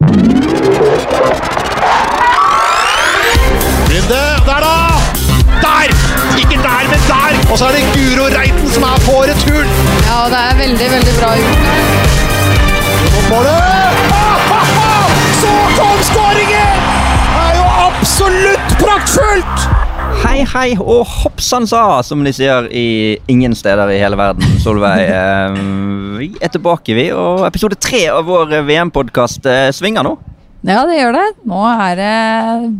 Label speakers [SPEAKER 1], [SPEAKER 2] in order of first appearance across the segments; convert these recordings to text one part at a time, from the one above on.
[SPEAKER 1] Runde, der da! Der! Ikke der, men der! Og så er det Guro Reiten som er på returen.
[SPEAKER 2] Ja, det er veldig, veldig bra gjort.
[SPEAKER 1] Ah, ah, ah! Så kom skåringen! Det er jo absolutt praktfullt!
[SPEAKER 3] Hei, hei og hoppsann sa, som de sier i ingen steder i hele verden. Solveig, eh, vi er tilbake, vi. Og episode tre av vår VM-podkast svinger nå.
[SPEAKER 2] Ja, det gjør det. Nå er det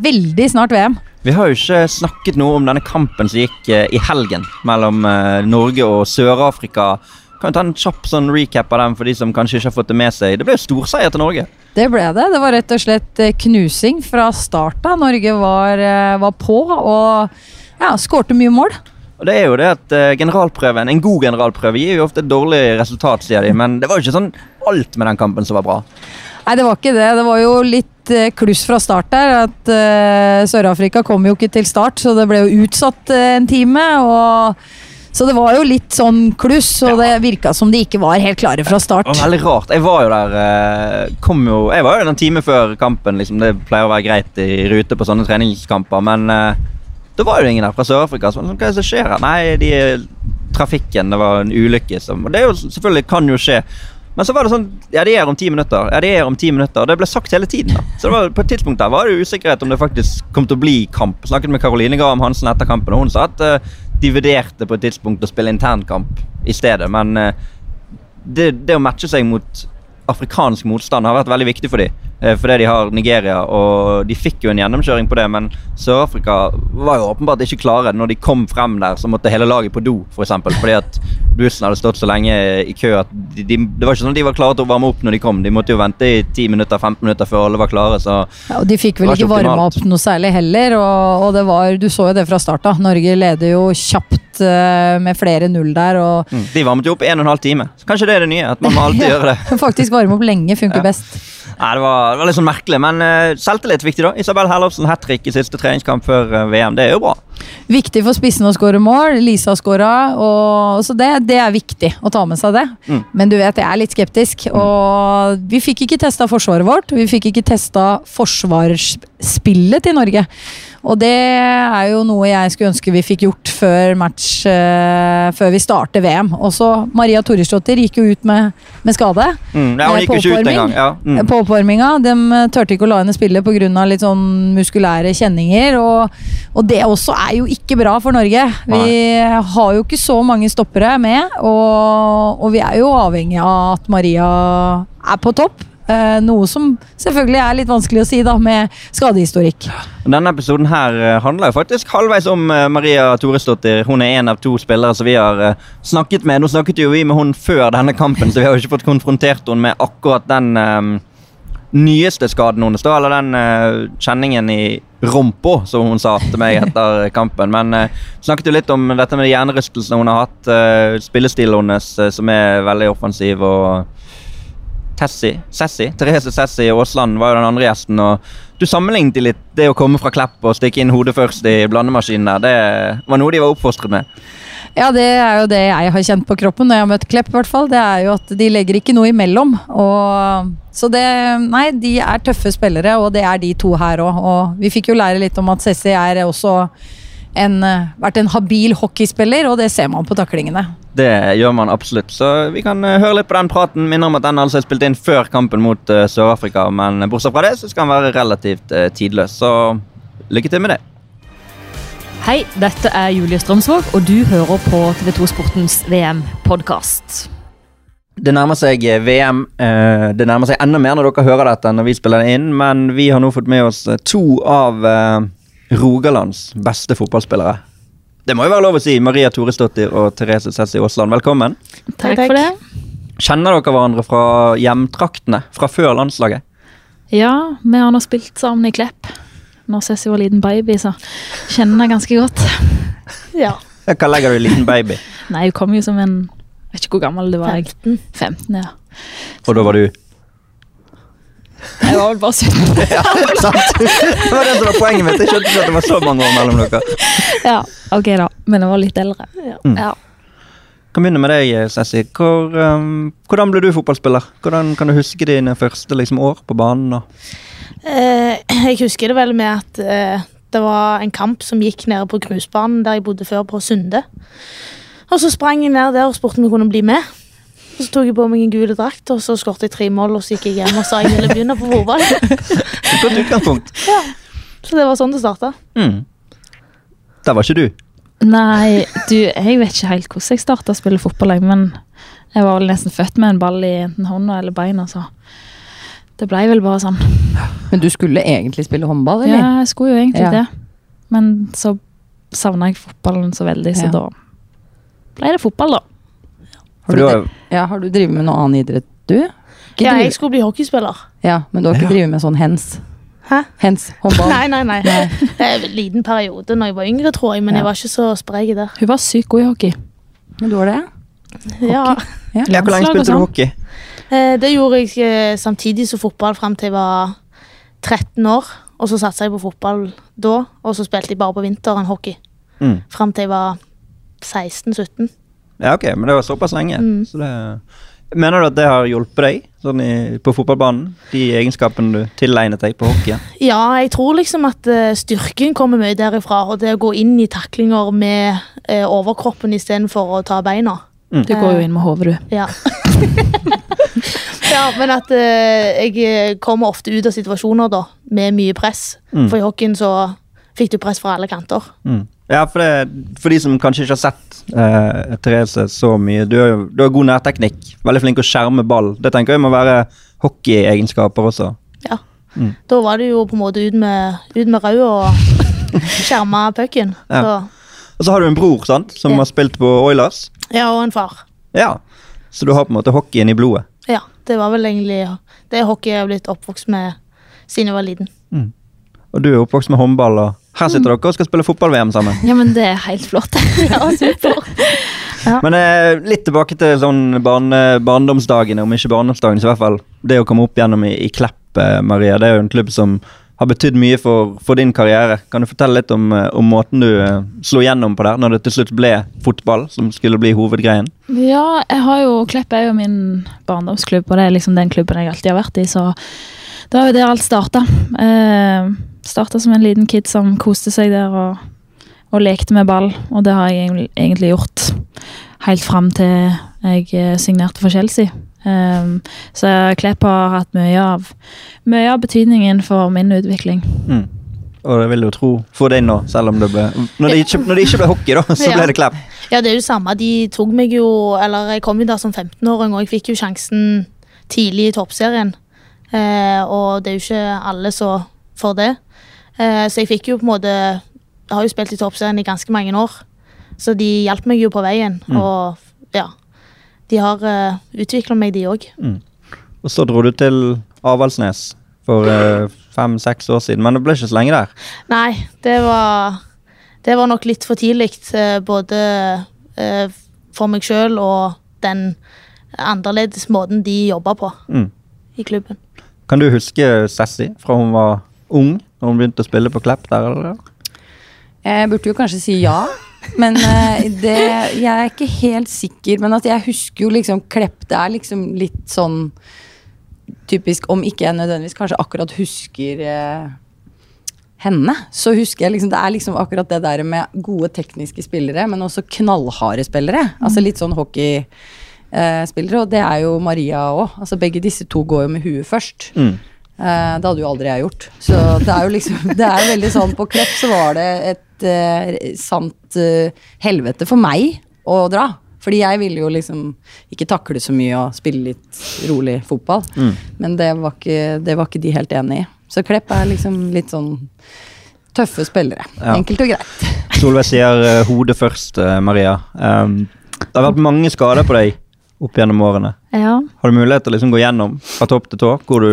[SPEAKER 2] veldig snart VM.
[SPEAKER 3] Vi har jo ikke snakket noe om denne kampen som gikk eh, i helgen mellom eh, Norge og Sør-Afrika. Kan vi ta en kjapp sånn recap av den for de som kanskje ikke har fått det med seg? Det ble jo storseier til Norge.
[SPEAKER 2] Det ble det. Det var rett og slett eh, knusing fra start av. Norge var, eh, var på og ja, skårte mye mål.
[SPEAKER 3] Og det er jo det at eh, generalprøven, En god generalprøve gir jo ofte et dårlig resultat, sier de. Men det var jo ikke sånn alt med den kampen som var bra.
[SPEAKER 2] Nei, det var ikke det. Det var jo litt kluss fra start der. At uh, Sør-Afrika kom jo ikke til start, så det ble jo utsatt en time. og så det var jo litt sånn kluss, og det virka som de ikke var helt klare fra start.
[SPEAKER 3] Det var veldig rart. Jeg var jo der eh, kom jo, Jeg var jo en time før kampen. liksom Det pleier å være greit i rute på sånne treningskamper, men eh, da var jo ingen der fra Sør-Afrika. Så sånn, hva er det som skjer her? Nei, de trafikken, det var en ulykke som Og det jo selvfølgelig kan jo skje. Men så var det sånn Ja, de er om ti minutter. Ja, de er om ti minutter. Og det ble sagt hele tiden. da Så det var, på et tidspunkt der var det usikkerhet om det faktisk kom til å bli kamp. Snakket med Karoline Graham Hansen etter kampen, og hun sa at uh, de vurderte på et tidspunkt å spille internkamp i stedet. Men uh, det, det å matche seg mot afrikansk motstand har vært veldig viktig for dem. Eh, fordi de har Nigeria, og de fikk jo en gjennomkjøring på det, men Sør-Afrika var jo åpenbart ikke klare. Når de kom frem der, så måtte hele laget på do, f.eks. For eksempel, fordi at bussen hadde stått så lenge i kø at de, de, det var ikke sånn at de var klare til å varme opp når de kom. De måtte jo vente i 10-15 minutter før alle var klare. Så
[SPEAKER 2] ja, og de fikk vel ikke varma opp noe særlig heller, og, og, det var Du så jo det fra start av. Norge leder jo kjapt uh, med flere null der. Og
[SPEAKER 3] mm, de varmet jo opp 1 12 time. Så kanskje det er det nye. At man må alltid gjøre det.
[SPEAKER 2] Faktisk varme opp lenge funker ja. best.
[SPEAKER 3] Nei, det var, det var, litt sånn merkelig, men uh, selvtillit viktig, da. Isabel Herlovsen hat trick i siste treningskamp før uh, VM. Det er jo bra.
[SPEAKER 2] Viktig for spissen å skåre mål. Lisa skåra, så det, det, er viktig å ta med seg det. Mm. Men du vet, jeg er litt skeptisk. Mm. Og vi fikk ikke testa forsvaret vårt. Vi fikk ikke testa forsvarsspillet til Norge. Og det er jo noe jeg skulle ønske vi fikk gjort før match uh, Før vi starter VM. Også Maria Toresdottir gikk jo ut med, med skade.
[SPEAKER 3] Mm, ja, hun gikk jo ikke ut engang. Ja.
[SPEAKER 2] Mm. På oppvarminga. De turte ikke å la henne spille pga. litt sånn muskulære kjenninger. Og, og, det også er jo ikke bra for Norge. Vi Nei. har jo ikke så mange stoppere med, og, og vi er jo avhengig av at Maria er på topp. Uh, noe som selvfølgelig er litt vanskelig å si da, med skadehistorikk.
[SPEAKER 3] Denne episoden her uh, handler jo faktisk halvveis om uh, Maria Toresdottir. Hun er en av to spillere som vi har snakket med. Nå snakket jo vi med hun før denne kampen, så vi har jo ikke fått konfrontert henne med akkurat den nyeste skaden hennes, eller den kjenningen i rumpa, som hun sa til meg etter kampen. Men uh, snakket jo litt om dette med hjernerystelsene hun har hatt. spillestilen hennes, som er veldig offensiv. og Tessie, Sessi, Therese Sessi Aasland var jo den andre gjesten. og Du sammenlignet de litt det å komme fra Klepp og stikke inn hodet først i blandemaskinen der. Det var noe de var oppfostret med.
[SPEAKER 2] Ja, det er jo det jeg har kjent på kroppen når jeg har møtt Klepp. i hvert fall. Det er jo at De legger ikke noe imellom. Og, så det Nei, de er tøffe spillere, og det er de to her òg. Og vi fikk jo lære litt om at Sessi er også en, vært en habil hockeyspiller, og det ser man på taklingene.
[SPEAKER 3] Det gjør man absolutt. Så vi kan uh, høre litt på den praten. Minner om at den altså er spilt inn før kampen mot uh, Sør-Afrika, men bortsett fra det så skal den være relativt tidløs. Så lykke til med det.
[SPEAKER 4] Hei, dette er Julie Strømsvåg, og du hører på TV2 Sportens VM-podkast.
[SPEAKER 3] Det nærmer seg VM. Det nærmer seg enda mer når dere hører dette, når vi spiller det inn, men vi har nå fått med oss to av Rogalands beste fotballspillere. Det må jo være lov å si. Maria Toresdottir og Therese Sessi Aasland, velkommen.
[SPEAKER 4] Takk, Takk for det.
[SPEAKER 3] Kjenner dere hverandre fra hjemtraktene? Fra før landslaget?
[SPEAKER 4] Ja, vi har nå spilt sammen i Klepp. Når Sessi var liten baby, så kjenner jeg ganske godt.
[SPEAKER 3] ja. Hva legger du i liten baby?
[SPEAKER 4] Nei, Hun kom jo som en Jeg vet ikke hvor gammel det var. 15. 15 ja.
[SPEAKER 3] Og da var du?
[SPEAKER 4] Jeg var vel bare 17. ja,
[SPEAKER 3] sant. Det var det som var poenget mitt. Jeg skjønte ikke at det var så mange år mellom dere.
[SPEAKER 4] Ja, ok da. Men jeg var litt eldre. Ja. Mm. ja.
[SPEAKER 3] Kan begynne med deg, Sessi. Hvor, um, hvordan ble du fotballspiller? Hvordan Kan du huske dine første liksom, år på banen?
[SPEAKER 5] Eh, jeg husker det vel med at eh, det var en kamp som gikk nede på grusbanen der jeg bodde før, på Sunde. Og så sprang jeg ned der og spurte om jeg kunne bli med. Og så tok jeg på meg en gul drakt, og så skåret jeg tre mål, og så gikk jeg hjem og sa jeg ville begynne på fotball.
[SPEAKER 3] Godt utgangspunkt.
[SPEAKER 5] Så det var sånn det starta.
[SPEAKER 3] Mm. Der var ikke du.
[SPEAKER 4] Nei, du, jeg vet ikke helt hvordan jeg starta å spille fotball, men jeg var vel nesten født med en ball i enten hånda eller beina, så det blei vel bare sånn.
[SPEAKER 2] Men du skulle egentlig spille håndball, eller?
[SPEAKER 4] Ja, jeg skulle jo egentlig
[SPEAKER 2] Ja.
[SPEAKER 4] det, men så savna jeg fotballen så veldig, så
[SPEAKER 2] Ja.
[SPEAKER 4] da ble det fotball, da.
[SPEAKER 2] Har
[SPEAKER 3] du
[SPEAKER 2] du, ja, har du drevet med noe annen idrett, du? Ikke
[SPEAKER 5] Ja, jeg skulle bli hockeyspiller.
[SPEAKER 2] ja, men du har ikke
[SPEAKER 3] Ja.
[SPEAKER 2] drevet med sånn hens?
[SPEAKER 5] Hæ?
[SPEAKER 2] Hens, håndball?
[SPEAKER 5] Nei, nei, nei. En liten periode når jeg var yngre, tror jeg, men
[SPEAKER 2] Ja.
[SPEAKER 5] jeg var ikke så sprek der.
[SPEAKER 4] Hun var sykt god i hockey.
[SPEAKER 2] Men du var det?
[SPEAKER 5] Ja.
[SPEAKER 2] Ja.
[SPEAKER 3] ja, hvor lenge spilte du
[SPEAKER 4] sånn.
[SPEAKER 3] hockey?
[SPEAKER 5] Eh, Det gjorde jeg eh, samtidig som fotball fram til jeg var 13 år. Og så satsa jeg på fotball da, og så spilte jeg bare på vinteren hockey.
[SPEAKER 3] Mm.
[SPEAKER 5] Fram til jeg var 16-17.
[SPEAKER 3] Ja, ok, men det var såpass lenge.
[SPEAKER 5] Mm.
[SPEAKER 3] Så det, mener du at det har hjulpet deg sånn i, på fotballbanen? De egenskapene du tilegnet deg på hockeyen?
[SPEAKER 5] Ja, jeg tror liksom at uh, styrken kommer mye derifra. Og det å gå inn i taklinger med uh, overkroppen istedenfor å ta beina.
[SPEAKER 4] Du går jo inn med hodet, du.
[SPEAKER 5] Ja. ja, men at uh, jeg kommer ofte ut av situasjoner da, med mye press.
[SPEAKER 3] Mm.
[SPEAKER 5] For i hockeyen så fikk du press fra alle kanter.
[SPEAKER 3] Mm. Ja, for, det, for de som kanskje ikke har sett eh, Therese så mye Du har, du har god nærteknikk. Veldig flink å skjerme ball. Det tenker jeg må være hockeyegenskaper også.
[SPEAKER 5] Ja.
[SPEAKER 3] Mm.
[SPEAKER 5] Da var det jo på en måte ut med, ut med rauda og skjerma pucken.
[SPEAKER 3] Ja. Og så har du en bror sant, som
[SPEAKER 5] Ja.
[SPEAKER 3] har spilt på Oilers.
[SPEAKER 5] ja, og en far.
[SPEAKER 3] Ja, Så du har på en måte hockeyen i blodet.
[SPEAKER 5] Ja, det var vel egentlig det hockey jeg har blitt oppvokst med siden jeg var liten.
[SPEAKER 3] Og du er oppvokst med håndball, og her sitter dere og skal spille fotball-VM sammen.
[SPEAKER 4] Ja, men det er helt flott.
[SPEAKER 5] Ja, super.
[SPEAKER 3] Men eh, litt tilbake til sånn barne, barndomsdagene, om ikke barndomsdagene, så i hvert fall det å komme opp gjennom i, i Klepp, eh, Maria. Det er jo en klubb som har betydd mye for, for din karriere. Kan du fortelle litt om, eh, om måten du eh, slo gjennom på der, når det til slutt ble fotball som skulle bli hovedgreien?
[SPEAKER 4] Ja, jeg har jo Klepp er jo min barndomsklubb, og det er liksom den klubben jeg alltid har vært i, så det var jo der alt starta. Eh, starta som en liten kid som koste seg der og, og lekte med ball, og det har jeg egentlig- gjort helt fram til jeg eh, signerte for Chelsea. Um, så Klepp har hatt mye av, mye av betydningen for min utvikling.
[SPEAKER 3] Mm. Og det vil jo tro for deg nå, selv om det ble Når det ikke, når det ikke ble hockey, da, så
[SPEAKER 5] Ja.
[SPEAKER 3] ble det Klepp.
[SPEAKER 5] Ja, det er jo det samme. De tok meg jo Eller jeg kom jo der som 15-åring, og jeg fikk jo sjansen tidlig i toppserien. Eh, og det er jo ikke alle som får det. Eh, så jeg fikk jo på en måte Jeg har jo spilt i toppserien i ganske mange år, så de hjalp meg jo på veien.
[SPEAKER 3] Mm.
[SPEAKER 5] Og ja. De har uh, utvikla meg, de òg.
[SPEAKER 3] Og så dro du til Avaldsnes for eh, fem-seks år siden, men det ble ikke så lenge der.
[SPEAKER 5] Nei, det var Det var nok litt for tidlig. eh, både eh, for meg sjøl og den annerledes måten de jobba på
[SPEAKER 3] Mm.
[SPEAKER 5] i klubben.
[SPEAKER 3] Kan du huske Sessi fra hun var ung, når hun begynte å spille på Klepp der? eller?
[SPEAKER 2] Jeg burde jo kanskje si ja. Men eh, det, jeg er ikke helt sikker. Men at jeg husker jo liksom Klepp Det er liksom litt sånn typisk, om ikke jeg nødvendigvis kanskje akkurat husker eh, henne, så husker jeg liksom Det er liksom akkurat det der med gode tekniske spillere, men også knallharde spillere. Altså litt sånn hockeyspillere, og det er jo Maria òg. Altså begge disse to går jo med huet først.
[SPEAKER 3] Mm.
[SPEAKER 2] Eh, det hadde jo aldri jeg gjort. Så det er jo liksom Det er veldig sånn På Klepp så var det et eh, sant eh, helvete for meg å dra. Fordi jeg ville jo liksom ikke takle så mye og spille litt rolig fotball.
[SPEAKER 3] Mm.
[SPEAKER 2] Men det var, ikke, det var ikke de helt enig i. Så Klepp er liksom litt sånn tøffe spillere.
[SPEAKER 3] Ja.
[SPEAKER 2] Enkelt og greit.
[SPEAKER 3] Solveig sier uh, hodet først, uh, Maria. Um, det har vært mange skader på deg opp gjennom årene.
[SPEAKER 4] Ja.
[SPEAKER 3] Har du mulighet til å liksom gå gjennom fra topp til tå, hvor du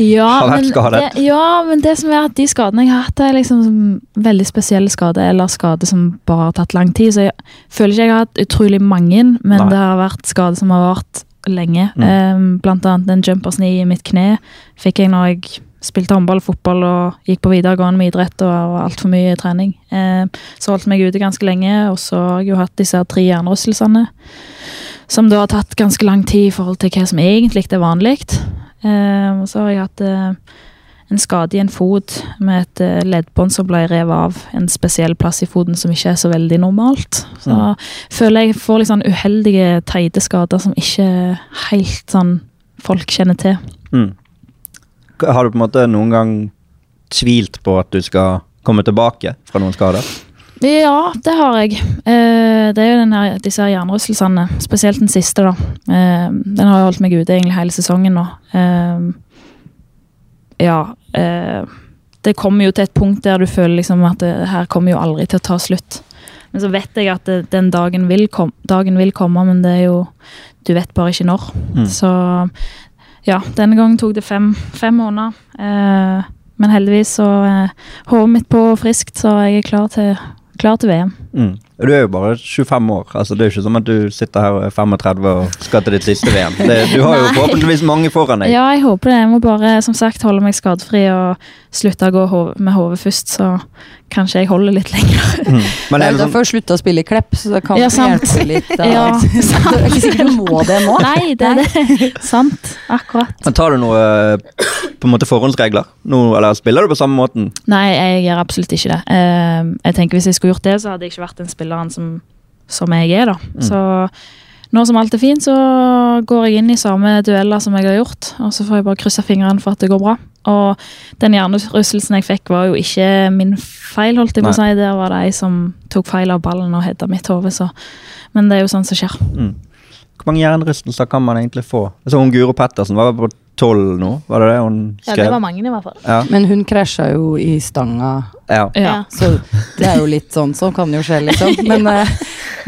[SPEAKER 4] Ja,
[SPEAKER 3] Har vært
[SPEAKER 4] men
[SPEAKER 3] skadet.
[SPEAKER 4] Det, ja, men det som er at de skadene jeg har hatt, er liksom veldig spesielle skader, eller skader som bare har tatt lang tid. Så jeg føler ikke jeg har hatt utrolig mange, men
[SPEAKER 3] Nei.
[SPEAKER 4] det har vært skader som har vart lenge.
[SPEAKER 3] Mm.
[SPEAKER 4] Um, blant annet en jumpers knee i mitt kne fikk jeg når jeg spilte håndball, fotball og gikk på videregående med idrett og, og altfor mye trening. Eh, så holdt meg ute ganske lenge, og så har jeg jo hatt disse tre hjernerystelsene. Som da har tatt ganske lang tid i forhold til hva som egentlig er vanlig. Eh, og så har jeg hatt eh, en skade i en fot med et eh, leddbånd som ble revet av en spesiell plass i foten som ikke er så veldig normalt. Så
[SPEAKER 3] Mm.
[SPEAKER 4] føler jeg får litt sånn uheldige, teite skader som ikke helt sånn folk kjenner til.
[SPEAKER 3] Mm. Har du på en måte noen gang tvilt på at du skal komme tilbake fra noen skader?
[SPEAKER 4] Ja, det har jeg. Eh, det er jo den her, disse her hjernerystelsene, spesielt den siste. da. Eh, den har jo holdt meg ute egentlig hele sesongen nå. Eh, ja eh, Det kommer jo til et punkt der du føler liksom at det her kommer jo aldri til å ta slutt. Men så vet jeg at det, den dagen vil, kom, dagen vil komme, men det er jo Du vet bare ikke når.
[SPEAKER 3] Mm.
[SPEAKER 4] Så ja, denne gangen tok det fem, fem måneder. Eh, men heldigvis så er hodet mitt på friskt, så jeg er klar til, klar til VM.
[SPEAKER 3] Mm. Og Du er jo bare 25 år. altså Det er jo ikke som at du sitter her og er 35 og skal til ditt siste VM. Det, du har jo forhåpentligvis mange foran deg.
[SPEAKER 4] Ja, jeg håper det. Jeg må bare som sagt holde meg skadefri og slutte å gå hov med hodet først, så kanskje jeg holder litt lenger.
[SPEAKER 3] Mm. Men er det sånn,
[SPEAKER 2] derfor slutte å spille Klepp, så det kan
[SPEAKER 4] Ja, sant.
[SPEAKER 2] hjelpe litt. Da.
[SPEAKER 4] Ja,
[SPEAKER 2] det er ikke sikkert du må det nå.
[SPEAKER 4] Nei, det er det. Sant. Akkurat.
[SPEAKER 3] men Tar du noe på en måte forhåndsregler? Nå, eller spiller du på samme måten?
[SPEAKER 4] Nei, jeg gjør absolutt ikke det. Eh, jeg tenker Hvis jeg skulle gjort det, så hadde jeg ikke vært den spilleren som, som jeg er. da. Så nå som alt er fint, så går jeg inn i samme dueller som jeg har gjort. Og så får jeg bare krysse fingrene for at det går bra. Og den hjernerystelsen jeg fikk, var jo ikke min feil, holdt jeg på å si. Der var det ei som tok feil av ballen og hedda mitt hode, så Men det er jo sånn som skjer.
[SPEAKER 3] Mm. Hvor mange hjernerystelser kan man egentlig få? Altså, hun Guro Pettersen var på tolv nå, var det det hun skrev?
[SPEAKER 5] Ja, det var mange, i hvert fall.
[SPEAKER 3] Ja.
[SPEAKER 2] Men hun krasja jo i stanga,
[SPEAKER 3] ja.
[SPEAKER 4] Ja.
[SPEAKER 5] Ja.
[SPEAKER 2] så det er jo litt sånn som kan jo skje, liksom. Men, eh,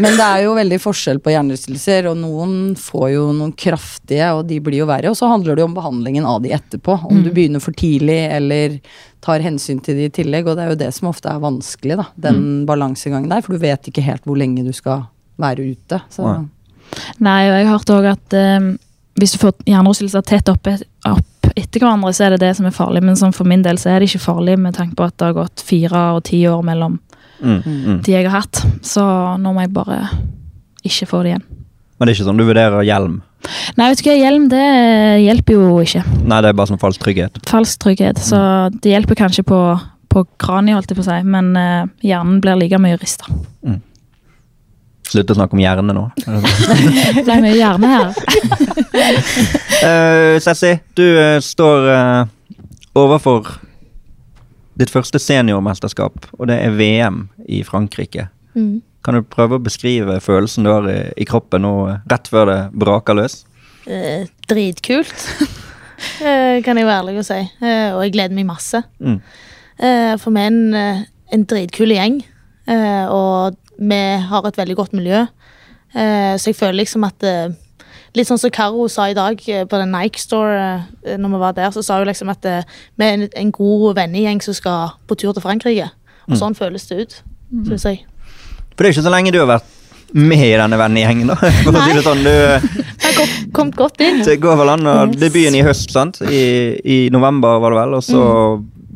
[SPEAKER 2] men det er jo veldig forskjell på hjernerystelser, og noen får jo noen kraftige, og de blir jo verre. Og så handler det jo om behandlingen av de etterpå. Om du begynner for tidlig, eller tar hensyn til de i tillegg. Og det er jo det som ofte er vanskelig, da. Den balansegangen der. For du vet ikke helt hvor lenge du skal være ute. Så
[SPEAKER 3] Nei.
[SPEAKER 4] Nei, og jeg har hørt òg at eh, hvis du får hjernerystelser tett opp, opp etter hverandre, så er det det som er farlig. Men sånn for min del så er det ikke farlig med tanke på at det har gått fire og ti år mellom
[SPEAKER 3] Mm. Mm.
[SPEAKER 4] de jeg har hatt. Så nå må jeg bare ikke få det igjen.
[SPEAKER 3] Men det er ikke sånn du vurderer hjelm?
[SPEAKER 4] Nei, vet du hva, hjelm det hjelper jo ikke.
[SPEAKER 3] Nei, det er bare sånn falsk trygghet.
[SPEAKER 4] Falsk trygghet. Så det hjelper kanskje på, på kraniet, holdt jeg på å si, men eh, hjernen blir like mye rista.
[SPEAKER 3] Slutt å snakke om hjerne nå. Det?
[SPEAKER 4] Ble mye hjerne her.
[SPEAKER 3] uh, Sessi, du uh, står uh, overfor ditt første seniormesterskap, og det er VM i Frankrike.
[SPEAKER 5] Mm.
[SPEAKER 3] Kan du prøve å beskrive følelsen du har i, i kroppen nå, rett før det braker løs?
[SPEAKER 5] Uh, dritkult, eh, kan jeg være ærlig å si. Eh, og jeg gleder meg masse.
[SPEAKER 3] Mm.
[SPEAKER 5] Eh, for vi er en, en dritkul gjeng, og vi har et veldig godt miljø. Eh, så jeg føler liksom at eh, Litt sånn som Karo sa i dag eh, på den Nike Store, eh, når vi var der, så sa hun liksom at eh, vi er en, god vennegjeng som skal på tur til Frankrike. Og sånn føles det ut, syns jeg.
[SPEAKER 3] For det er ikke så lenge du har vært med i denne vennegjengen, da. For å si det sånn, du, eh,
[SPEAKER 5] Jeg har kom, kommet godt inn.
[SPEAKER 3] det går vel an å Debuten i høst, sant? I, I november, var det vel. Og så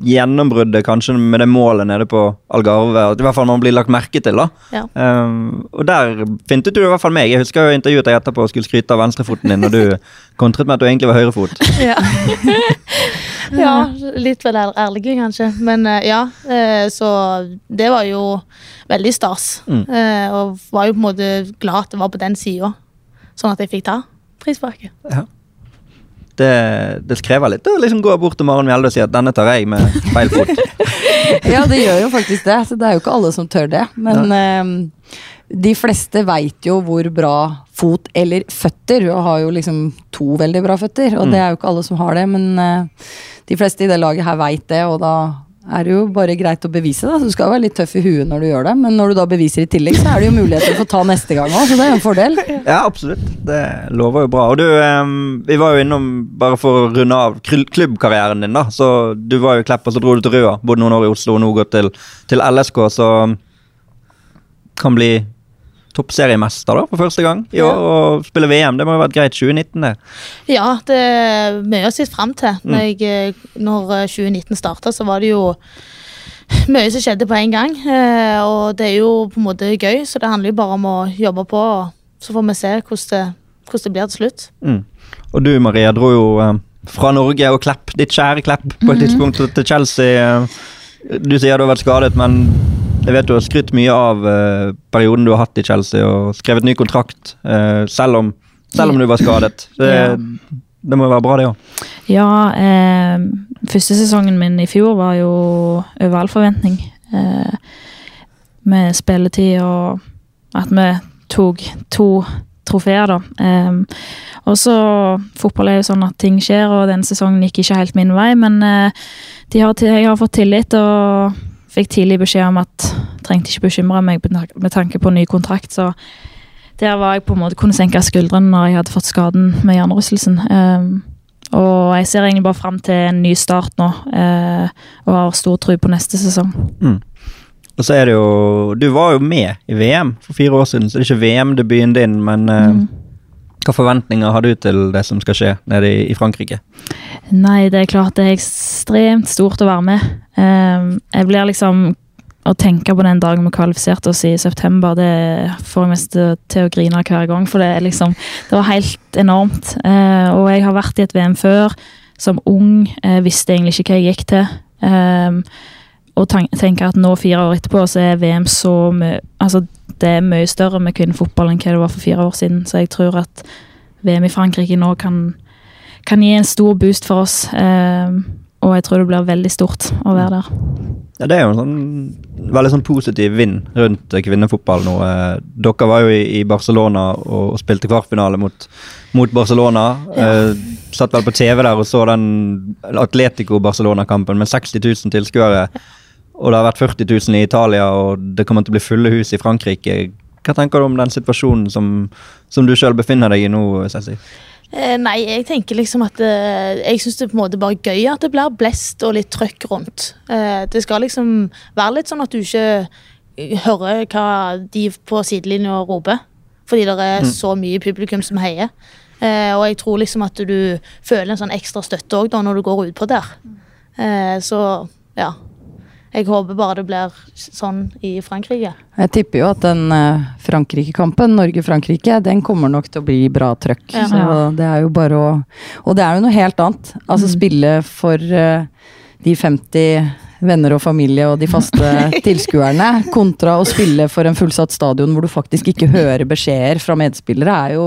[SPEAKER 3] gjennombruddet kanskje med det målet nede på Algarve. at I hvert fall man blir lagt merke til, da.
[SPEAKER 5] Ja.
[SPEAKER 3] Um, og der fintet du i hvert fall meg. Jeg husker jo intervjuet deg etterpå og skulle skryte av venstrefoten din, og du kontret med at du egentlig var høyrefot.
[SPEAKER 5] Ja. ja, litt vel ærlig ærlige, kanskje. Men eh, ja, eh, så det var jo veldig stas.
[SPEAKER 3] Mm.
[SPEAKER 5] Eh, og var jo på en måte glad at det var på den sida, sånn at jeg fikk ta frisparket.
[SPEAKER 3] Det, det skrever litt å liksom gå bort til Maren Mjelde og si at denne tar jeg med feil fot.
[SPEAKER 2] Ja, det gjør jo faktisk det. Så det er jo ikke alle som tør det. Men eh, de fleste veit jo hvor bra fot eller føtter, og har jo liksom to veldig bra føtter. Og det er jo ikke alle som har det, men eh, de fleste i det laget her veit det, og da er det jo bare greit å bevise. da, Du skal være litt tøff i huet når du gjør det, men når du da beviser i tillegg, så er det jo muligheter for å ta neste gang òg, så det er en fordel.
[SPEAKER 3] Ja, absolutt. Det lover jo bra. Og du, um, vi var jo innom, bare for å runde av klubbkarrieren din, da. Så du var jo i Klepp, og så dro du til Røa. Bodde noen år i Oslo, og nå gått til, til LSK, så kan bli toppseriemester da, for første gang i år. Og spille VM. Det må jo ha vært greit 2019, det.
[SPEAKER 5] Ja, det er mye å se fram til. Når, jeg, eh, når eh, 2019 starta, så var det jo mye som skjedde på en gang. Eh, og det er jo på en måte gøy, så det handler jo bare om å jobbe på. og Så får vi se hvordan det, hvordan det blir til slutt.
[SPEAKER 3] Mm. Og du Maria dro jo eh, fra Norge og Klepp, ditt kjære Klepp, på et tidspunkt til Chelsea. eh. Du sier du har vært skadet, men jeg vet du har skrytt mye av eh, perioden du har hatt i Chelsea og skrevet ny kontrakt, eh, selv, om, selv om du var skadet. Det,
[SPEAKER 4] Ja.
[SPEAKER 3] det må være bra, det òg.
[SPEAKER 4] Ja, eh, første sesongen min i fjor var jo over all forventning. Eh, med spilletid og at vi tok to trofeer, da. Eh, og så Fotball er jo sånn at ting skjer, og den sesongen gikk ikke helt min vei, men eh, de har, jeg har fått tillit og fikk tidlig beskjed om at trengte ikke bekymre meg med tanke på ny kontrakt, så der var jeg på en måte kunne senke skuldrene når jeg hadde fått skaden med hjernerystelsen. Um, og jeg ser egentlig bare fram til en ny start nå, eh, og har stor tro på neste sesong.
[SPEAKER 3] Og så er det jo Du var jo med i VM for fire år siden, så det er ikke VM-debuten din, men eh,
[SPEAKER 4] Mm.
[SPEAKER 3] Hva forventninger har du til det som skal skje nede i, i Frankrike?
[SPEAKER 4] Nei, det er klart det er ekstremt stort å være med. Um, jeg blir liksom Å tenke på den dagen vi kvalifiserte oss i september, det får jeg mest til å grine hver gang. For det er liksom Det var helt enormt. Eh, og jeg har vært i et VM før, som ung. Jeg visste egentlig ikke hva jeg gikk til. Og tenker at nå, fire år etterpå, så er VM så mye Altså, det er mye større med kvinnefotball enn hva det var for fire år siden. Så jeg tror at VM i Frankrike nå kan kan gi en stor boost for oss. Eh, og jeg tror det blir veldig stort å være der.
[SPEAKER 3] Ja, Det er jo en sånn veldig sånn positiv vind rundt kvinnefotball nå. Eh, Dere var jo i, Barcelona og, spilte kvartfinale mot, mot Barcelona. Eh, satt vel på TV der og så den Atletico Barcelona-kampen med 60 000 tilskuere. Og det har vært 40 000 i Italia, og det kommer til å bli fulle hus i Frankrike. Hva tenker du om den situasjonen som, som du sjøl befinner deg i nå? Ceci?
[SPEAKER 5] Eh, nei, jeg tenker liksom at eh, Jeg syns det er på en måte bare gøy at det blir blest og litt trøkk rundt. Eh, det skal liksom være litt sånn at du ikke hører hva de på sidelinja roper. Fordi det er så mye publikum som heier. Og jeg tror liksom at du føler en sånn ekstra støtte òg når du går utpå der. Så ja. Jeg håper bare det blir sånn i Frankrike.
[SPEAKER 2] Jeg tipper jo at den eh, Frankrike-kampen, Norge-Frankrike, den kommer nok til å bli bra trøkk.
[SPEAKER 5] Ja.
[SPEAKER 2] Så det er jo bare å Og det er jo noe helt annet. Altså spille for eh, de 50 venner og familie og de faste tilskuerne, kontra å spille for en fullsatt stadion hvor du faktisk ikke hører beskjeder fra medspillere, er jo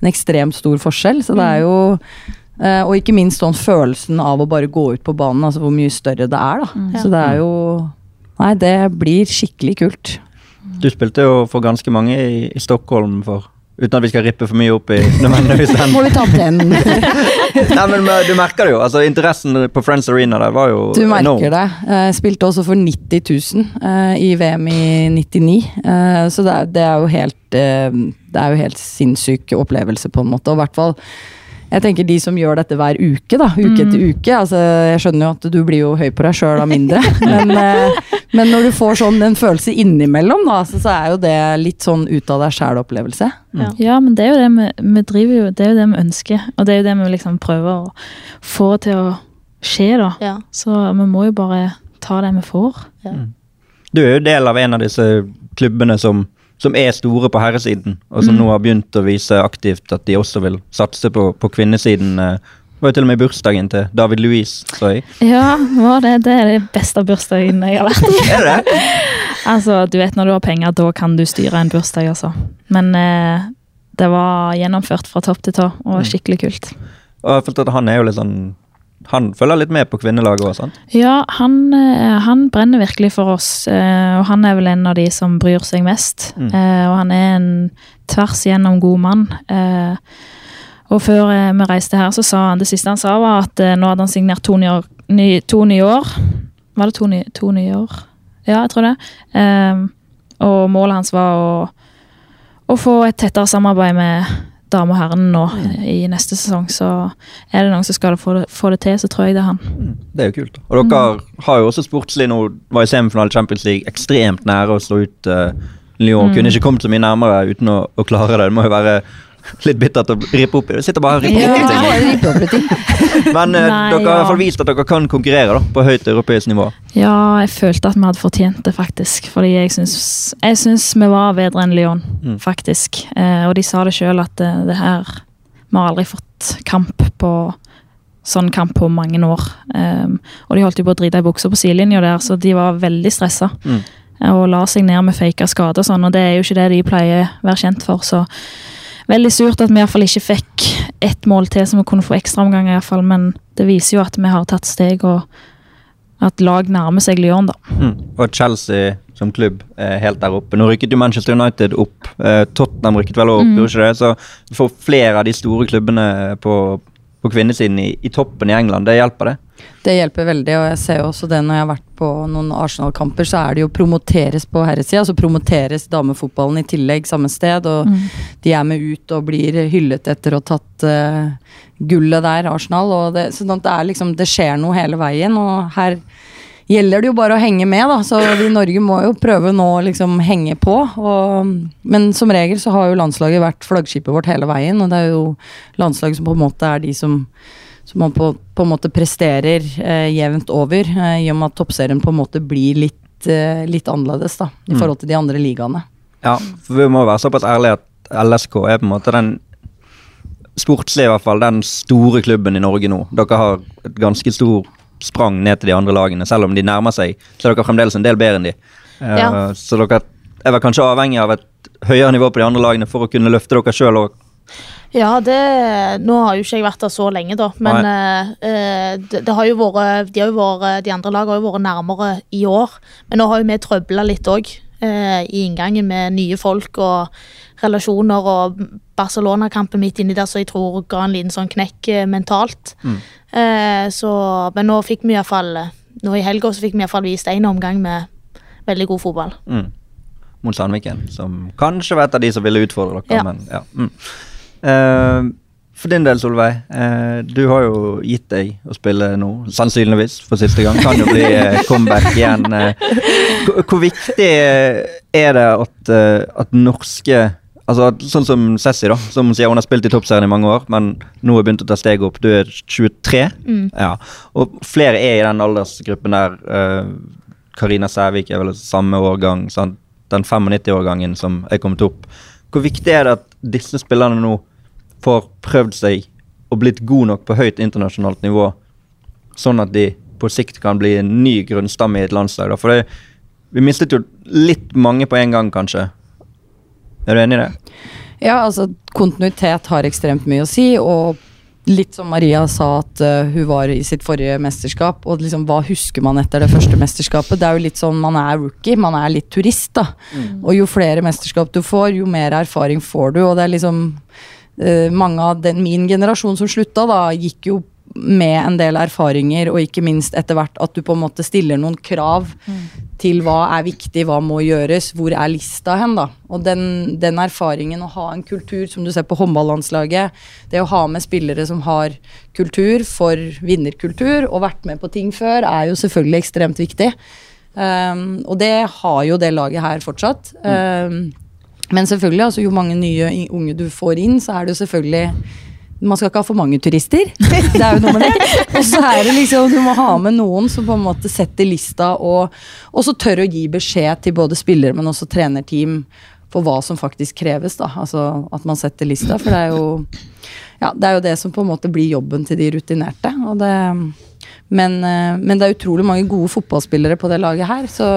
[SPEAKER 2] en ekstremt stor forskjell. Så det er jo eh, Og ikke minst sånn følelsen av å bare gå ut på banen, altså hvor mye større det er, da. Så det er jo Nei, det blir skikkelig kult.
[SPEAKER 3] Du spilte jo for ganske mange i, i Stockholm for Uten at vi skal rippe for mye opp i nødvendigvis den
[SPEAKER 2] Må vi ta den?
[SPEAKER 3] Nei, men Du merker det jo. altså Interessen på Friends Arena der var jo
[SPEAKER 2] Du merker
[SPEAKER 3] enorm.
[SPEAKER 2] det. Jeg spilte også for 90 000 uh, i VM i 99. Eh, så det er, det er jo helt eh, Det er jo helt sinnssyk opplevelse, på en måte. Og i hvert fall jeg tenker de som gjør dette hver uke, da, uke etter uke. altså Jeg skjønner jo at du blir jo høy på deg sjøl av mindre, men, eh, men når du får sånn en følelse innimellom, da, så, så er jo det litt sånn ut av deg sjæl-opplevelse.
[SPEAKER 4] Ja, men det er jo det vi, vi driver jo, det er jo det vi ønsker. Og det er jo det vi liksom prøver å få til å skje, da.
[SPEAKER 5] Ja.
[SPEAKER 4] Så vi må jo bare ta det vi får.
[SPEAKER 3] Du er jo del av en av disse klubbene som, som er store på herresiden, og
[SPEAKER 2] Mm.
[SPEAKER 3] som nå har begynt å vise aktivt at de også vil satse på, på kvinnesiden. eh. Det var jo til og med bursdagen til David Louise, så jeg.
[SPEAKER 4] Ja, det, det er det beste bursdagen jeg har vært i.
[SPEAKER 3] Er det det?
[SPEAKER 4] Altså, du vet når du har penger, da kan du styre en bursdag, altså. Men eh, det var gjennomført fra topp til tå, og skikkelig kult.
[SPEAKER 3] Og jeg følte at han er jo litt sånn Han følger litt med på kvinnelaget òg?
[SPEAKER 4] Ja, han, eh, han brenner virkelig for oss, eh, og han er vel en av de som bryr seg mest.
[SPEAKER 3] Mm.
[SPEAKER 4] Eh, Og han er en tvers igjennom god mann. Og før vi reiste her, så sa han det siste han sa, var at nå hadde han signert to nye to nye år. Var det to, nye- to nye år? Ja, jeg tror det. Og målet hans var å, å få et tettere samarbeid med dame og herrene nå i neste sesong. Så er det noen som skal få det, få det til, så tror jeg det er han.
[SPEAKER 3] Det er jo kult. da. Og dere har jo også sportslig nå, var i semifinale Champions League ekstremt nære å slå ut uh, Lyon kunne ikke kommet så mye nærmere uten å, å klare det. Det må jo være litt bittert å rippe opp i det. Sitter bare og ripper opp i ting. Men eh,
[SPEAKER 4] Nei,
[SPEAKER 3] dere har i hvert fall vist at dere kan konkurrere da, på høyt europeisk nivå.
[SPEAKER 4] Ja, jeg følte at vi hadde fortjent det, faktisk. Fordi jeg syns, jeg syns vi var bedre enn Lyon,
[SPEAKER 3] Mm.
[SPEAKER 4] faktisk. Eh, og de sa det sjøl at det, det her Vi har aldri fått kamp på sånn kamp på mange år. Um, og de holdt jo på å drite i buksa på sidelinja der, så de var veldig stressa.
[SPEAKER 3] Mm.
[SPEAKER 4] Og la seg ned med faka skader og sånn, og det er jo ikke det de pleier å være kjent for. Så veldig surt at vi iallfall ikke fikk ett mål til som vi kunne få ekstraomganger, iallfall. Men det viser jo at vi har tatt steg, og at lag nærmer seg Lyon, da.
[SPEAKER 3] Mm. Og Chelsea som klubb er helt der oppe. Nå rykket jo Manchester United opp. Eh, Tottenham rykket vel opp,
[SPEAKER 4] Mm.
[SPEAKER 3] gjorde ikke det? Så du får flere av de store klubbene på, på kvinnesiden i, i toppen i England, det hjelper det?
[SPEAKER 2] Det hjelper veldig, og jeg ser jo også det når jeg har vært på noen Arsenal-kamper, så er det jo promoteres på herresida, så promoteres damefotballen i tillegg samme sted, og
[SPEAKER 4] Mm.
[SPEAKER 2] de er med ut og blir hyllet etter å ha tatt uh, gullet der, Arsenal, og det, sånn at det er liksom, det skjer noe hele veien, og her gjelder det jo bare å henge med, da, så vi i Norge må jo prøve nå å liksom henge på, og, men som regel så har jo landslaget vært flaggskipet vårt hele veien, og det er jo landslaget som på en måte er de som som man på, på en måte presterer eh, jevnt over, eh, i og med at toppserien på en måte blir litt, eh, litt annerledes da, i
[SPEAKER 3] Mm.
[SPEAKER 2] forhold til de andre ligaene.
[SPEAKER 3] Ja, for vi må være såpass ærlige at LSK er på en måte den sportslig i hvert fall, den store klubben i Norge nå. Dere har et ganske stor sprang ned til de andre lagene, selv om de nærmer seg, så er dere fremdeles en del bedre enn de. Eh,
[SPEAKER 5] Ja.
[SPEAKER 3] Så dere er vel kanskje avhengig av et høyere nivå på de andre lagene for å kunne løfte dere sjøl òg.
[SPEAKER 5] Ja, det Nå har jo ikke jeg vært der så lenge, da. Men eh, eh, det, det har jo vært De, har jo vært, de andre lagene har jo vært nærmere i år. Men nå har jo vi trøbla litt òg. I inngangen med nye folk og relasjoner og Barcelona-kampen midt inni der, så jeg tror ga en liten sånn knekk eh, mentalt.
[SPEAKER 3] Mm.
[SPEAKER 5] Eh, så, men nå fikk vi iallfall Nå i helga fikk vi iallfall vist én omgang med veldig god fotball.
[SPEAKER 3] Mm. Mot Sandviken, som kanskje var et av de som ville utfordre dere.
[SPEAKER 5] Ja.
[SPEAKER 3] Men, ja. Mm. Eh, for din del, Solveig. eh, du har jo gitt deg å spille nå, sannsynligvis for siste gang. Kan jo bli eh, comeback igjen. eh. hvor, hvor viktig er det at, eh, at norske Altså at, Sånn som Sessi da, som sier hun har spilt i toppserien i mange år, men nå har begynt å ta steget opp. Du er 23.
[SPEAKER 5] Mm.
[SPEAKER 3] Ja. Og flere er i den aldersgruppen der. eh, Karina Sævik er vel samme årgang. Sant? Den 95-årgangen som er kommet opp. Hvor viktig er det at disse spillerne nå får prøvd seg og blitt god nok på høyt internasjonalt nivå, sånn at de på sikt kan bli en ny grunnstamme i et landslag? Da? For det, vi mistet jo litt mange på en gang, kanskje. Er du enig i det?
[SPEAKER 2] Ja, altså kontinuitet har ekstremt mye å si, og litt som Maria sa at uh, hun var i sitt forrige mesterskap, og liksom hva husker man etter det første mesterskapet? Det er jo litt sånn man er rookie, man er litt turist, da. Og jo flere mesterskap du får, jo mer erfaring får du, og det er liksom mange av den, min generasjon som slutta, da, gikk jo med en del erfaringer, og ikke minst etter hvert at du på en måte stiller noen krav til hva er viktig, hva må gjøres, hvor er lista hen, da. Og den, den erfaringen å ha en kultur, som du ser på håndballandslaget, det å ha med spillere som har kultur for vinnerkultur, og vært med på ting før, er jo selvfølgelig ekstremt viktig. Um, og det har jo det laget her fortsatt. Um, men selvfølgelig, altså, jo mange nye unge du får inn, så er det jo selvfølgelig man skal ikke ha for mange turister. Det er jo noe med det. Og så er det liksom, du må ha med noen som på en måte setter lista, og så tør å gi beskjed til både spillere, men også trenerteam for hva som faktisk kreves. da, altså At man setter lista. For det er jo ja, det er jo det som på en måte blir jobben til de rutinerte. Og det, men, eh, men det er utrolig mange gode fotballspillere på det laget her. Så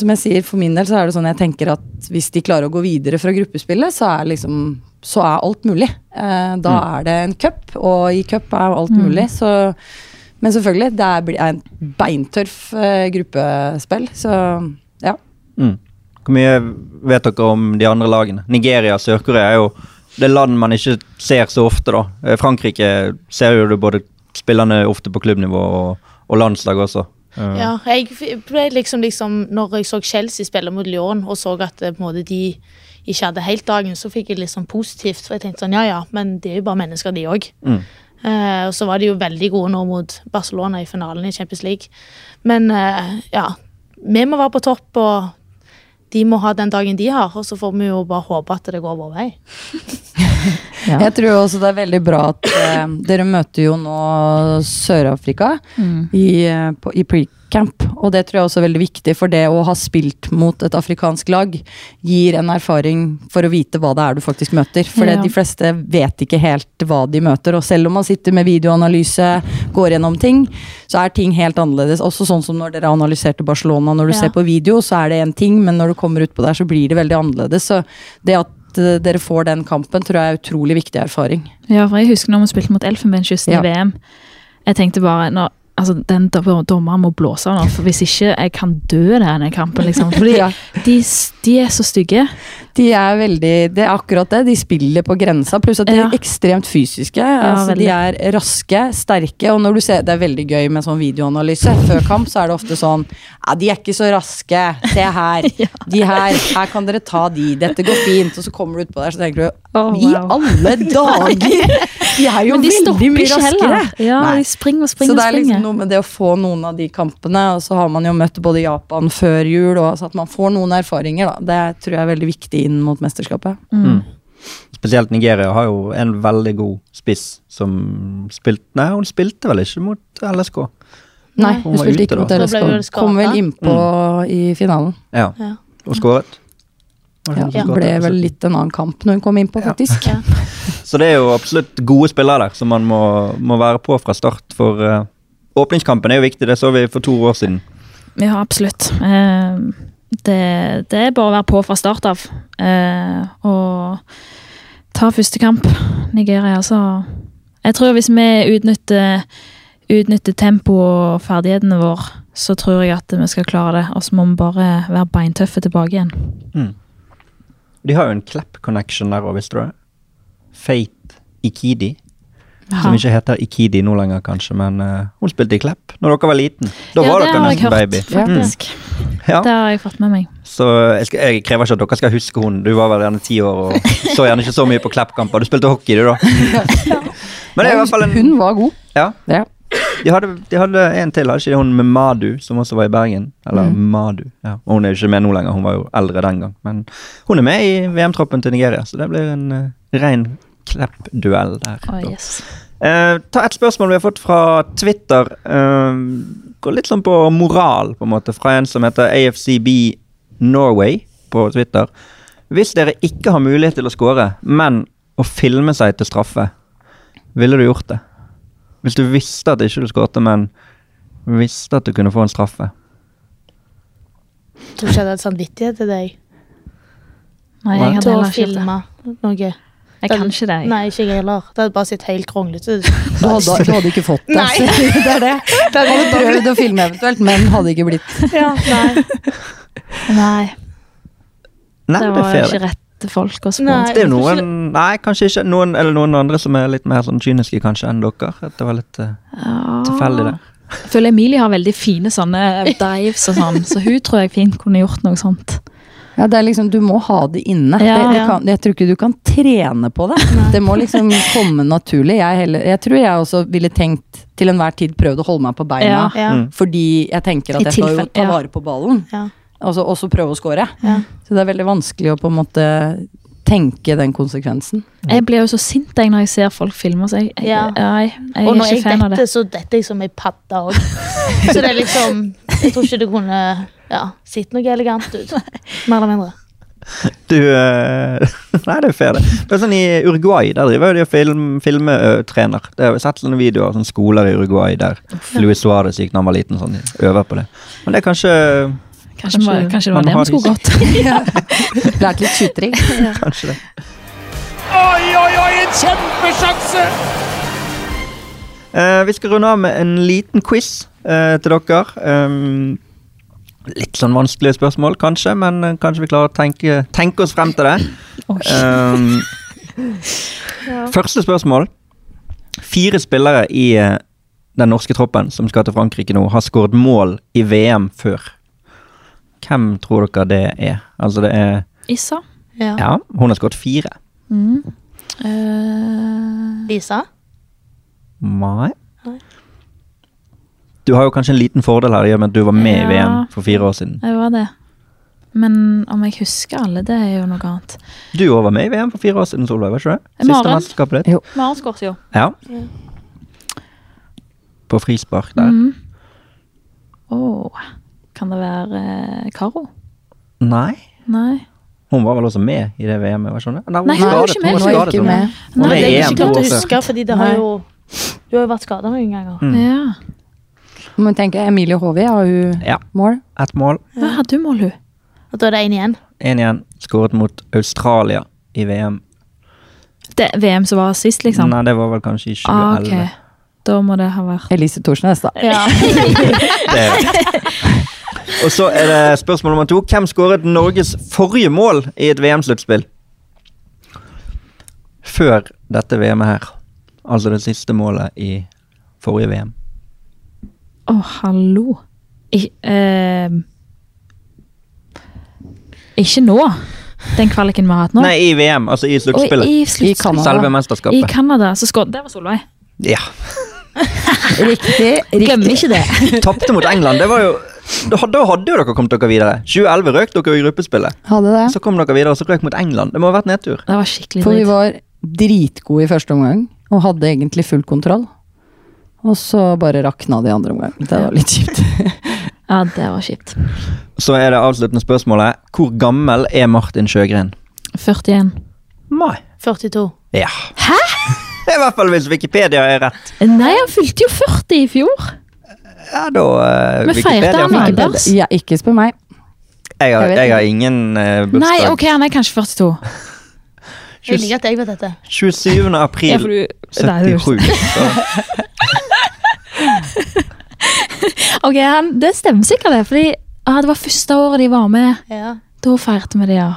[SPEAKER 2] som jeg sier, for min del så er det sånn jeg tenker at hvis de klarer å gå videre fra gruppespillet, så er liksom så er alt mulig. Eh, da er det en cup, og i cup er alt mulig. Så, men selvfølgelig, det er, er en beintørf eh, gruppespill. Så ja.
[SPEAKER 3] Mm. Hvor mye vet dere om de andre lagene? Nigeria og Sør-Korea er jo det land man ikke ser så ofte, da. Eh, Frankrike ser jo du både spillerne ofte på klubbnivå og, og landslag også.
[SPEAKER 5] Ja, jeg ble liksom, liksom Når jeg så Chelsea spille mot Lyon og så at eh, måte, de ikke hadde helt dagen, så fikk jeg litt sånn positivt. For jeg tenkte sånn, ja ja, men de er jo bare mennesker, de òg.
[SPEAKER 3] Mm.
[SPEAKER 5] Eh, og så var de jo veldig gode nå mot Barcelona i finalen i Champions League. Men eh, ja, vi må være på topp, og de må ha den dagen de har, og så får vi jo bare håpe at det går vår vei.
[SPEAKER 4] Ja.
[SPEAKER 2] Jeg tror også det er veldig bra at eh, dere møter jo nå Sør-Afrika
[SPEAKER 4] Mm.
[SPEAKER 2] i, eh, på- i pre-camp. Og det tror jeg også er veldig viktig, for det å ha spilt mot et afrikansk lag gir en erfaring for å vite hva det er du faktisk møter. For
[SPEAKER 4] Ja.
[SPEAKER 2] de fleste vet ikke helt hva de møter. Og selv om man sitter med videoanalyse, går gjennom ting, så er ting helt annerledes. Også sånn som når dere analyserte Barcelona. Når du
[SPEAKER 5] Ja.
[SPEAKER 2] ser på video, så er det én ting, men når du kommer utpå der, så blir det veldig annerledes. Så det at eh, dere får den kampen, tror jeg er utrolig viktig erfaring.
[SPEAKER 4] Ja, for jeg husker når vi spilte mot Elfenbenskysten
[SPEAKER 2] Ja.
[SPEAKER 4] i VM. Jeg tenkte bare når, altså, Den dommeren må blåse av nå, for hvis ikke jeg kan dø denne kampen. liksom. Fordi
[SPEAKER 2] Ja.
[SPEAKER 4] de, de er så stygge.
[SPEAKER 2] De er veldig Det er akkurat det. De spiller på grensa. Pluss at de
[SPEAKER 4] Ja.
[SPEAKER 2] er ekstremt fysiske. altså, de er raske, sterke. Og når du ser Det er veldig gøy med sånn videoanalyse. Før kamp så er det ofte sånn Ja, de er ikke så raske. Se her. De her. Her kan dere ta de. Dette går fint. Og så kommer du utpå der, så tenker du
[SPEAKER 4] Å,
[SPEAKER 2] I
[SPEAKER 4] wow.
[SPEAKER 2] alle dager! De er jo
[SPEAKER 4] de
[SPEAKER 2] veldig mye raskere.
[SPEAKER 4] Ja,
[SPEAKER 2] Nei.
[SPEAKER 4] de springer og springer.
[SPEAKER 2] Så
[SPEAKER 4] det
[SPEAKER 2] er liksom noe med det å få noen av de kampene, og så har man jo møtt både Japan før jul, og så at man får noen erfaringer, da. Det tror jeg er veldig viktig inn mot mesterskapet.
[SPEAKER 4] Mm.
[SPEAKER 3] Spesielt Nigeria har jo en veldig god spiss som spilte Nei, hun spilte vel ikke mot LSK.
[SPEAKER 2] Nei,
[SPEAKER 3] Hun
[SPEAKER 2] hun spilte ikke mot LSK.
[SPEAKER 5] hun.
[SPEAKER 2] Kom vel innpå i finalen.
[SPEAKER 3] Ja,
[SPEAKER 5] Ja.
[SPEAKER 3] og skåret.
[SPEAKER 2] Ja, det ble vel litt en annen kamp når hun kom innpå, faktisk.
[SPEAKER 5] Ja.
[SPEAKER 3] Så det er jo absolutt gode spillere der som man må, må være på fra start. For uh, åpningskampen er jo viktig, det så vi for to år siden.
[SPEAKER 4] Ja, absolutt. Eh, det, det er bare å være på fra start av. Eh, og ta første kamp. Nigeria, så Jeg tror hvis vi utnytter, utnytter tempoet og ferdighetene våre, så tror jeg at vi skal klare det. Og så må vi bare være beintøffe tilbake igjen.
[SPEAKER 3] De har jo en Klepp-connection der òg, visste du? Fate Ikidi. Som ikke heter Ikidi nå lenger, kanskje, men uh, hun spilte i Klepp når dere var liten. Da
[SPEAKER 4] Ja,
[SPEAKER 3] var
[SPEAKER 4] det
[SPEAKER 3] dere nesten
[SPEAKER 4] hørt,
[SPEAKER 3] baby.
[SPEAKER 4] faktisk.
[SPEAKER 3] Ja.
[SPEAKER 4] Det har jeg fått med meg.
[SPEAKER 3] Så jeg, skal, jeg krever ikke at dere skal huske hun. Du var vel gjerne ti år og så gjerne ikke så mye på Klepp-kamper. Du spilte hockey, du, da. Men det er i hvert fall en
[SPEAKER 2] Hun var god.
[SPEAKER 3] Ja.
[SPEAKER 2] Ja.
[SPEAKER 3] De hadde, de hadde en til, hadde ikke hun med Madu, som også var i Bergen? Eller Madu. Ja. Og hun er jo ikke med nå lenger, hun var jo eldre den gang. Men hun er med i VM-troppen til Nigeria, så det blir en uh, ren Klepp-duell der. Oh,
[SPEAKER 4] yes.
[SPEAKER 3] Eh, ta et spørsmål vi har fått fra Twitter. Eh, går litt sånn på moral, på en måte, fra en som heter AFCB Norway på Twitter. Hvis dere ikke har mulighet til å score, men å filme seg til straffe, ville du gjort det? Hvis du visste at ikke du skårte, men visste at du kunne få en straffe.
[SPEAKER 5] Tror ikke jeg hadde samvittighet til deg
[SPEAKER 4] Nei, jeg hadde heller ikke
[SPEAKER 5] filme noe.
[SPEAKER 4] Jeg kan ikke det. jeg.
[SPEAKER 5] Nei, ikke jeg heller. Det hadde bare sett helt kronglete ut.
[SPEAKER 2] Du hadde, du hadde ikke fått det.
[SPEAKER 5] Nei.
[SPEAKER 2] det er det. Hadde prøvd å filme eventuelt, men hadde ikke blitt.
[SPEAKER 5] Ja, nei.
[SPEAKER 4] Nei,
[SPEAKER 3] Nei,
[SPEAKER 4] det
[SPEAKER 3] det
[SPEAKER 4] var
[SPEAKER 3] det
[SPEAKER 4] ikke
[SPEAKER 3] det.
[SPEAKER 4] rette folk å spørre.
[SPEAKER 3] Det er noen Nei, kanskje ikke. Noen, eller noen andre som er litt mer sånn kyniske kanskje enn dere. At det var litt uh, tilfeldig det.
[SPEAKER 4] Jeg føler Emilie har veldig fine sånne dives og sånn, så hun tror jeg fint kunne gjort noe sånt.
[SPEAKER 2] Ja, det er liksom, Du må ha det inne.
[SPEAKER 4] Ja.
[SPEAKER 2] det, det kan, jeg tror ikke du kan trene på det. Det må liksom komme naturlig. Jeg, heller, jeg tror jeg også ville tenkt til enhver tid prøvd å holde meg på beina.
[SPEAKER 4] Ja.
[SPEAKER 5] Ja.
[SPEAKER 3] Mm.
[SPEAKER 2] Fordi jeg tenker
[SPEAKER 4] I
[SPEAKER 2] at jeg skal jo ta vare på ballen.
[SPEAKER 5] Ja.
[SPEAKER 2] Og så også prøve å score.
[SPEAKER 5] Ja.
[SPEAKER 2] Så det er veldig vanskelig å på en måte tenke den konsekvensen.
[SPEAKER 4] Jeg blir jo så sint jeg når jeg ser folk filme seg. Jeg,
[SPEAKER 5] Ja.
[SPEAKER 4] jeg, jeg
[SPEAKER 5] Og når jeg
[SPEAKER 4] fan av det.
[SPEAKER 5] detter, så detter jeg som ei padde òg. Så det er liksom Jeg tror ikke det kunne ja, Sitt noe elegant ut. Mer eller mindre.
[SPEAKER 3] Du eh, Nei, det er fair, det. Men sånn I Uruguay der driver de og film, filmetrener. Det har sett sånne videoer sånn skoler i Uruguay der Luis Suárez gikk da han var liten. sånn, øver på det. Men det er kanskje
[SPEAKER 4] Kanskje, det var- kanskje det
[SPEAKER 3] man
[SPEAKER 4] var det man skulle gått.
[SPEAKER 2] Lært litt skytring.
[SPEAKER 3] Kanskje det.
[SPEAKER 1] Oi, oi, oi, en kjempesjanse!
[SPEAKER 3] Uh, vi skal runde av med en liten quiz uh, til dere. Um, litt sånn vanskelige spørsmål, kanskje, men eh, kanskje vi klarer å tenke, tenke oss frem til det. Um, Første spørsmål. Fire spillere i eh, den norske troppen som skal til Frankrike nå, har skåret mål i VM før. Hvem tror dere det er? Altså, det er
[SPEAKER 4] Issa.
[SPEAKER 5] Ja.
[SPEAKER 3] Ja, hun har skåret fire.
[SPEAKER 4] Mm. Uh,
[SPEAKER 5] Lisa?
[SPEAKER 3] Nei.
[SPEAKER 5] Nei.
[SPEAKER 3] Du har jo kanskje en liten fordel her i og med at du var med i VM for fire år siden.
[SPEAKER 4] det var det. Men om jeg husker alle, det er jo noe annet.
[SPEAKER 3] Du òg var med i VM for fire år siden, Solveig. var ikke det? Siste mesterskapet ditt.
[SPEAKER 2] Jo.
[SPEAKER 4] Maren skåret jo.
[SPEAKER 3] Ja. På frispark der.
[SPEAKER 4] Mm. Åh, kan det være eh, Karo?
[SPEAKER 3] Nei.
[SPEAKER 4] Nei.
[SPEAKER 3] Hun var vel også med i det VM-et, var ikke? Nei, hun
[SPEAKER 4] Nei, hun var
[SPEAKER 3] skadet,
[SPEAKER 4] ikke med.
[SPEAKER 3] Hun
[SPEAKER 2] er
[SPEAKER 3] var
[SPEAKER 2] ikke med.
[SPEAKER 5] Nei, det er ikke
[SPEAKER 3] klart
[SPEAKER 5] å huske, fordi det har jo Du har jo vært skada mange ganger.
[SPEAKER 3] Mm.
[SPEAKER 4] Ja.
[SPEAKER 2] Men tenk, Emilie Håvi har hun
[SPEAKER 3] Ja.
[SPEAKER 2] mål.
[SPEAKER 3] Ett mål.
[SPEAKER 4] Hva hadde du mål, hun?
[SPEAKER 5] Og da er det én igjen.
[SPEAKER 3] Én igjen. Skåret mot Australia i VM.
[SPEAKER 4] Det VM som var sist, liksom?
[SPEAKER 3] Nei, det var vel kanskje i 2011.
[SPEAKER 4] Ah, ok. Da må det ha vært
[SPEAKER 2] Elise Thorsnes, da.
[SPEAKER 5] Ja.
[SPEAKER 3] Det. Og så er det spørsmål nummer to. Hvem skåret Norges forrige mål i et VM-sluttspill? Før dette VM-et her. Altså det siste målet i forrige VM.
[SPEAKER 4] Å, hallo. I, uh, ikke nå. Den kvaliken vi har hatt nå.
[SPEAKER 3] Nei, i VM. Altså i sluttspillet.
[SPEAKER 4] i
[SPEAKER 2] I. Canada.
[SPEAKER 3] Selve
[SPEAKER 4] I
[SPEAKER 3] mesterskapet.
[SPEAKER 4] Canada. Så skåret Det var Solveig.
[SPEAKER 3] Ja.
[SPEAKER 2] Riktig.
[SPEAKER 4] Glemmer
[SPEAKER 2] riktig.
[SPEAKER 4] ikke det.
[SPEAKER 3] Tapte mot England. Det var jo da hadde, da hadde jo dere kommet dere videre. 2011 røk dere i gruppespillet.
[SPEAKER 2] Hadde det.
[SPEAKER 3] Så kom dere videre, og så røk mot England. Det må ha vært nedtur.
[SPEAKER 4] Det var skikkelig
[SPEAKER 2] For vi var dritgode i første omgang og hadde egentlig full kontroll. Og så bare rakna det i andre omgang. Det var litt kjipt.
[SPEAKER 4] Ja, det var kjipt.
[SPEAKER 3] Så er det avsluttende spørsmålet. Hvor gammel er Martin Sjøgren?
[SPEAKER 4] 41.
[SPEAKER 3] Mai.
[SPEAKER 5] 42.
[SPEAKER 3] Ja. Hæ?! I hvert fall hvis Wikipedia er rett.
[SPEAKER 4] Nei, han fylte jo 40 i fjor.
[SPEAKER 3] Ja, da uh,
[SPEAKER 4] Men feirte han Anders?
[SPEAKER 2] Ja, ikke spør meg.
[SPEAKER 3] Jeg har,
[SPEAKER 2] Jeg
[SPEAKER 3] jeg har ingen uh, bursdag.
[SPEAKER 4] Nei, ok, han er kanskje 42.
[SPEAKER 5] Jeg liker at jeg vet dette.
[SPEAKER 3] 27. april
[SPEAKER 4] ja, du-
[SPEAKER 3] 77.
[SPEAKER 4] Ok, han, det stemmer sikkert det, fordi ah, det var første året de var med.
[SPEAKER 5] Ja.
[SPEAKER 4] Da feirte vi det, ja.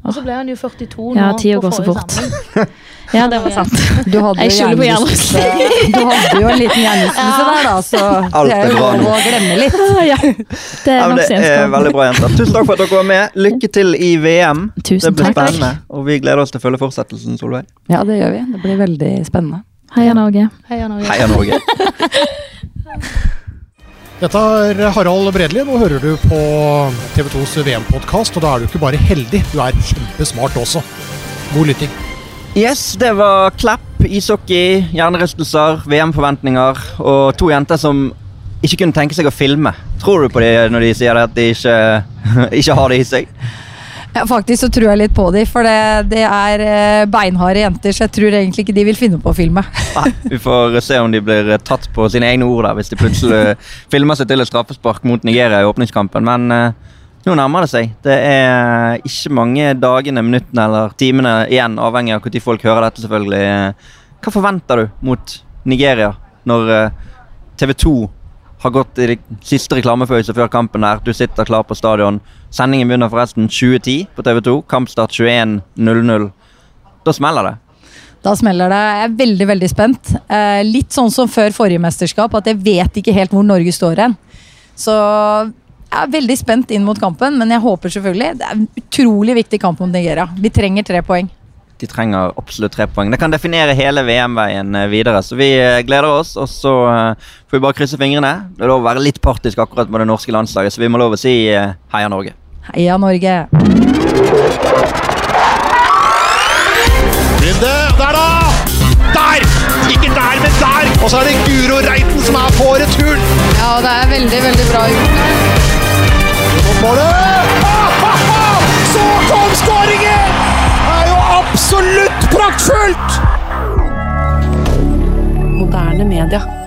[SPEAKER 5] Og så ble han jo 42 nå.
[SPEAKER 4] Ja,
[SPEAKER 5] tida
[SPEAKER 4] går så fort. Ja, det var sant.
[SPEAKER 2] Du hadde
[SPEAKER 4] Jeg skylder på
[SPEAKER 2] hjernerystelse. Du hadde jo en liten hjernerystelse der, da, så
[SPEAKER 3] Alt
[SPEAKER 2] det
[SPEAKER 3] er
[SPEAKER 2] jo
[SPEAKER 3] bra nå.
[SPEAKER 2] å glemme litt.
[SPEAKER 4] Ja. Det er
[SPEAKER 3] Ja, men det er veldig bra, jenter. Tusen takk for at dere var med. Lykke til i VM.
[SPEAKER 4] Tusen
[SPEAKER 3] det blir
[SPEAKER 4] takk.
[SPEAKER 3] spennende. Og vi gleder oss til å følge fortsettelsen, Solveig.
[SPEAKER 2] Ja, det gjør vi. Det blir veldig spennende.
[SPEAKER 4] Heia Norge.
[SPEAKER 5] Heia Norge.
[SPEAKER 3] Heia Norge.
[SPEAKER 1] Dette er Harald Bredli. Nå hører du på TV 2s VM-podkast, og da er du ikke bare heldig, du er kjempesmart også. God lytting.
[SPEAKER 3] Yes, det var klapp, ishockey, hjernerystelser, VM-forventninger og to jenter som ikke kunne tenke seg å filme. Tror du på dem når de sier at de ikke, ikke har det i seg?
[SPEAKER 2] Ja, faktisk så tror jeg litt på de, for det, det er eh, beinharde jenter, så jeg tror egentlig ikke de vil finne på å filme.
[SPEAKER 3] Nei, vi får se om de blir tatt på sine egne ord da, hvis de plutselig filmer seg til et straffespark mot Nigeria i åpningskampen. Men eh, nå nærmer det seg. Det er ikke mange dagene, minuttene eller timene igjen, avhengig av når folk hører dette, selvfølgelig. Hva forventer du mot Nigeria når TV 2 har gått i siste reklamefølelse før kampen her. Du sitter klar på stadion. Sendingen begynner forresten 2010 på TV 2. Kampstart 21.00. Da smeller det.
[SPEAKER 2] Da smeller det. Jeg er veldig veldig spent. Eh, litt sånn som før forrige mesterskap, at jeg vet ikke helt hvor Norge står hen. Så jeg er veldig spent inn mot kampen, men jeg håper selvfølgelig Det er en utrolig viktig kamp mot Nigeria. Vi trenger tre poeng.
[SPEAKER 3] De trenger absolutt tre poeng. Det kan definere hele VM-veien eh, videre. Så vi eh, gleder oss, og så eh, får vi bare krysse fingrene. Det er lov å være litt partisk akkurat med det norske landslaget, så vi må lov å si heia Norge.
[SPEAKER 2] Heia Norge!
[SPEAKER 1] Runde. Der, da! Der! Ikke der, men der! Og så er det Guro Reiten som er på returen.
[SPEAKER 2] Ja, det er veldig, veldig bra gjort.
[SPEAKER 1] Målet! Absolutt praktfullt!
[SPEAKER 6] Moderne media.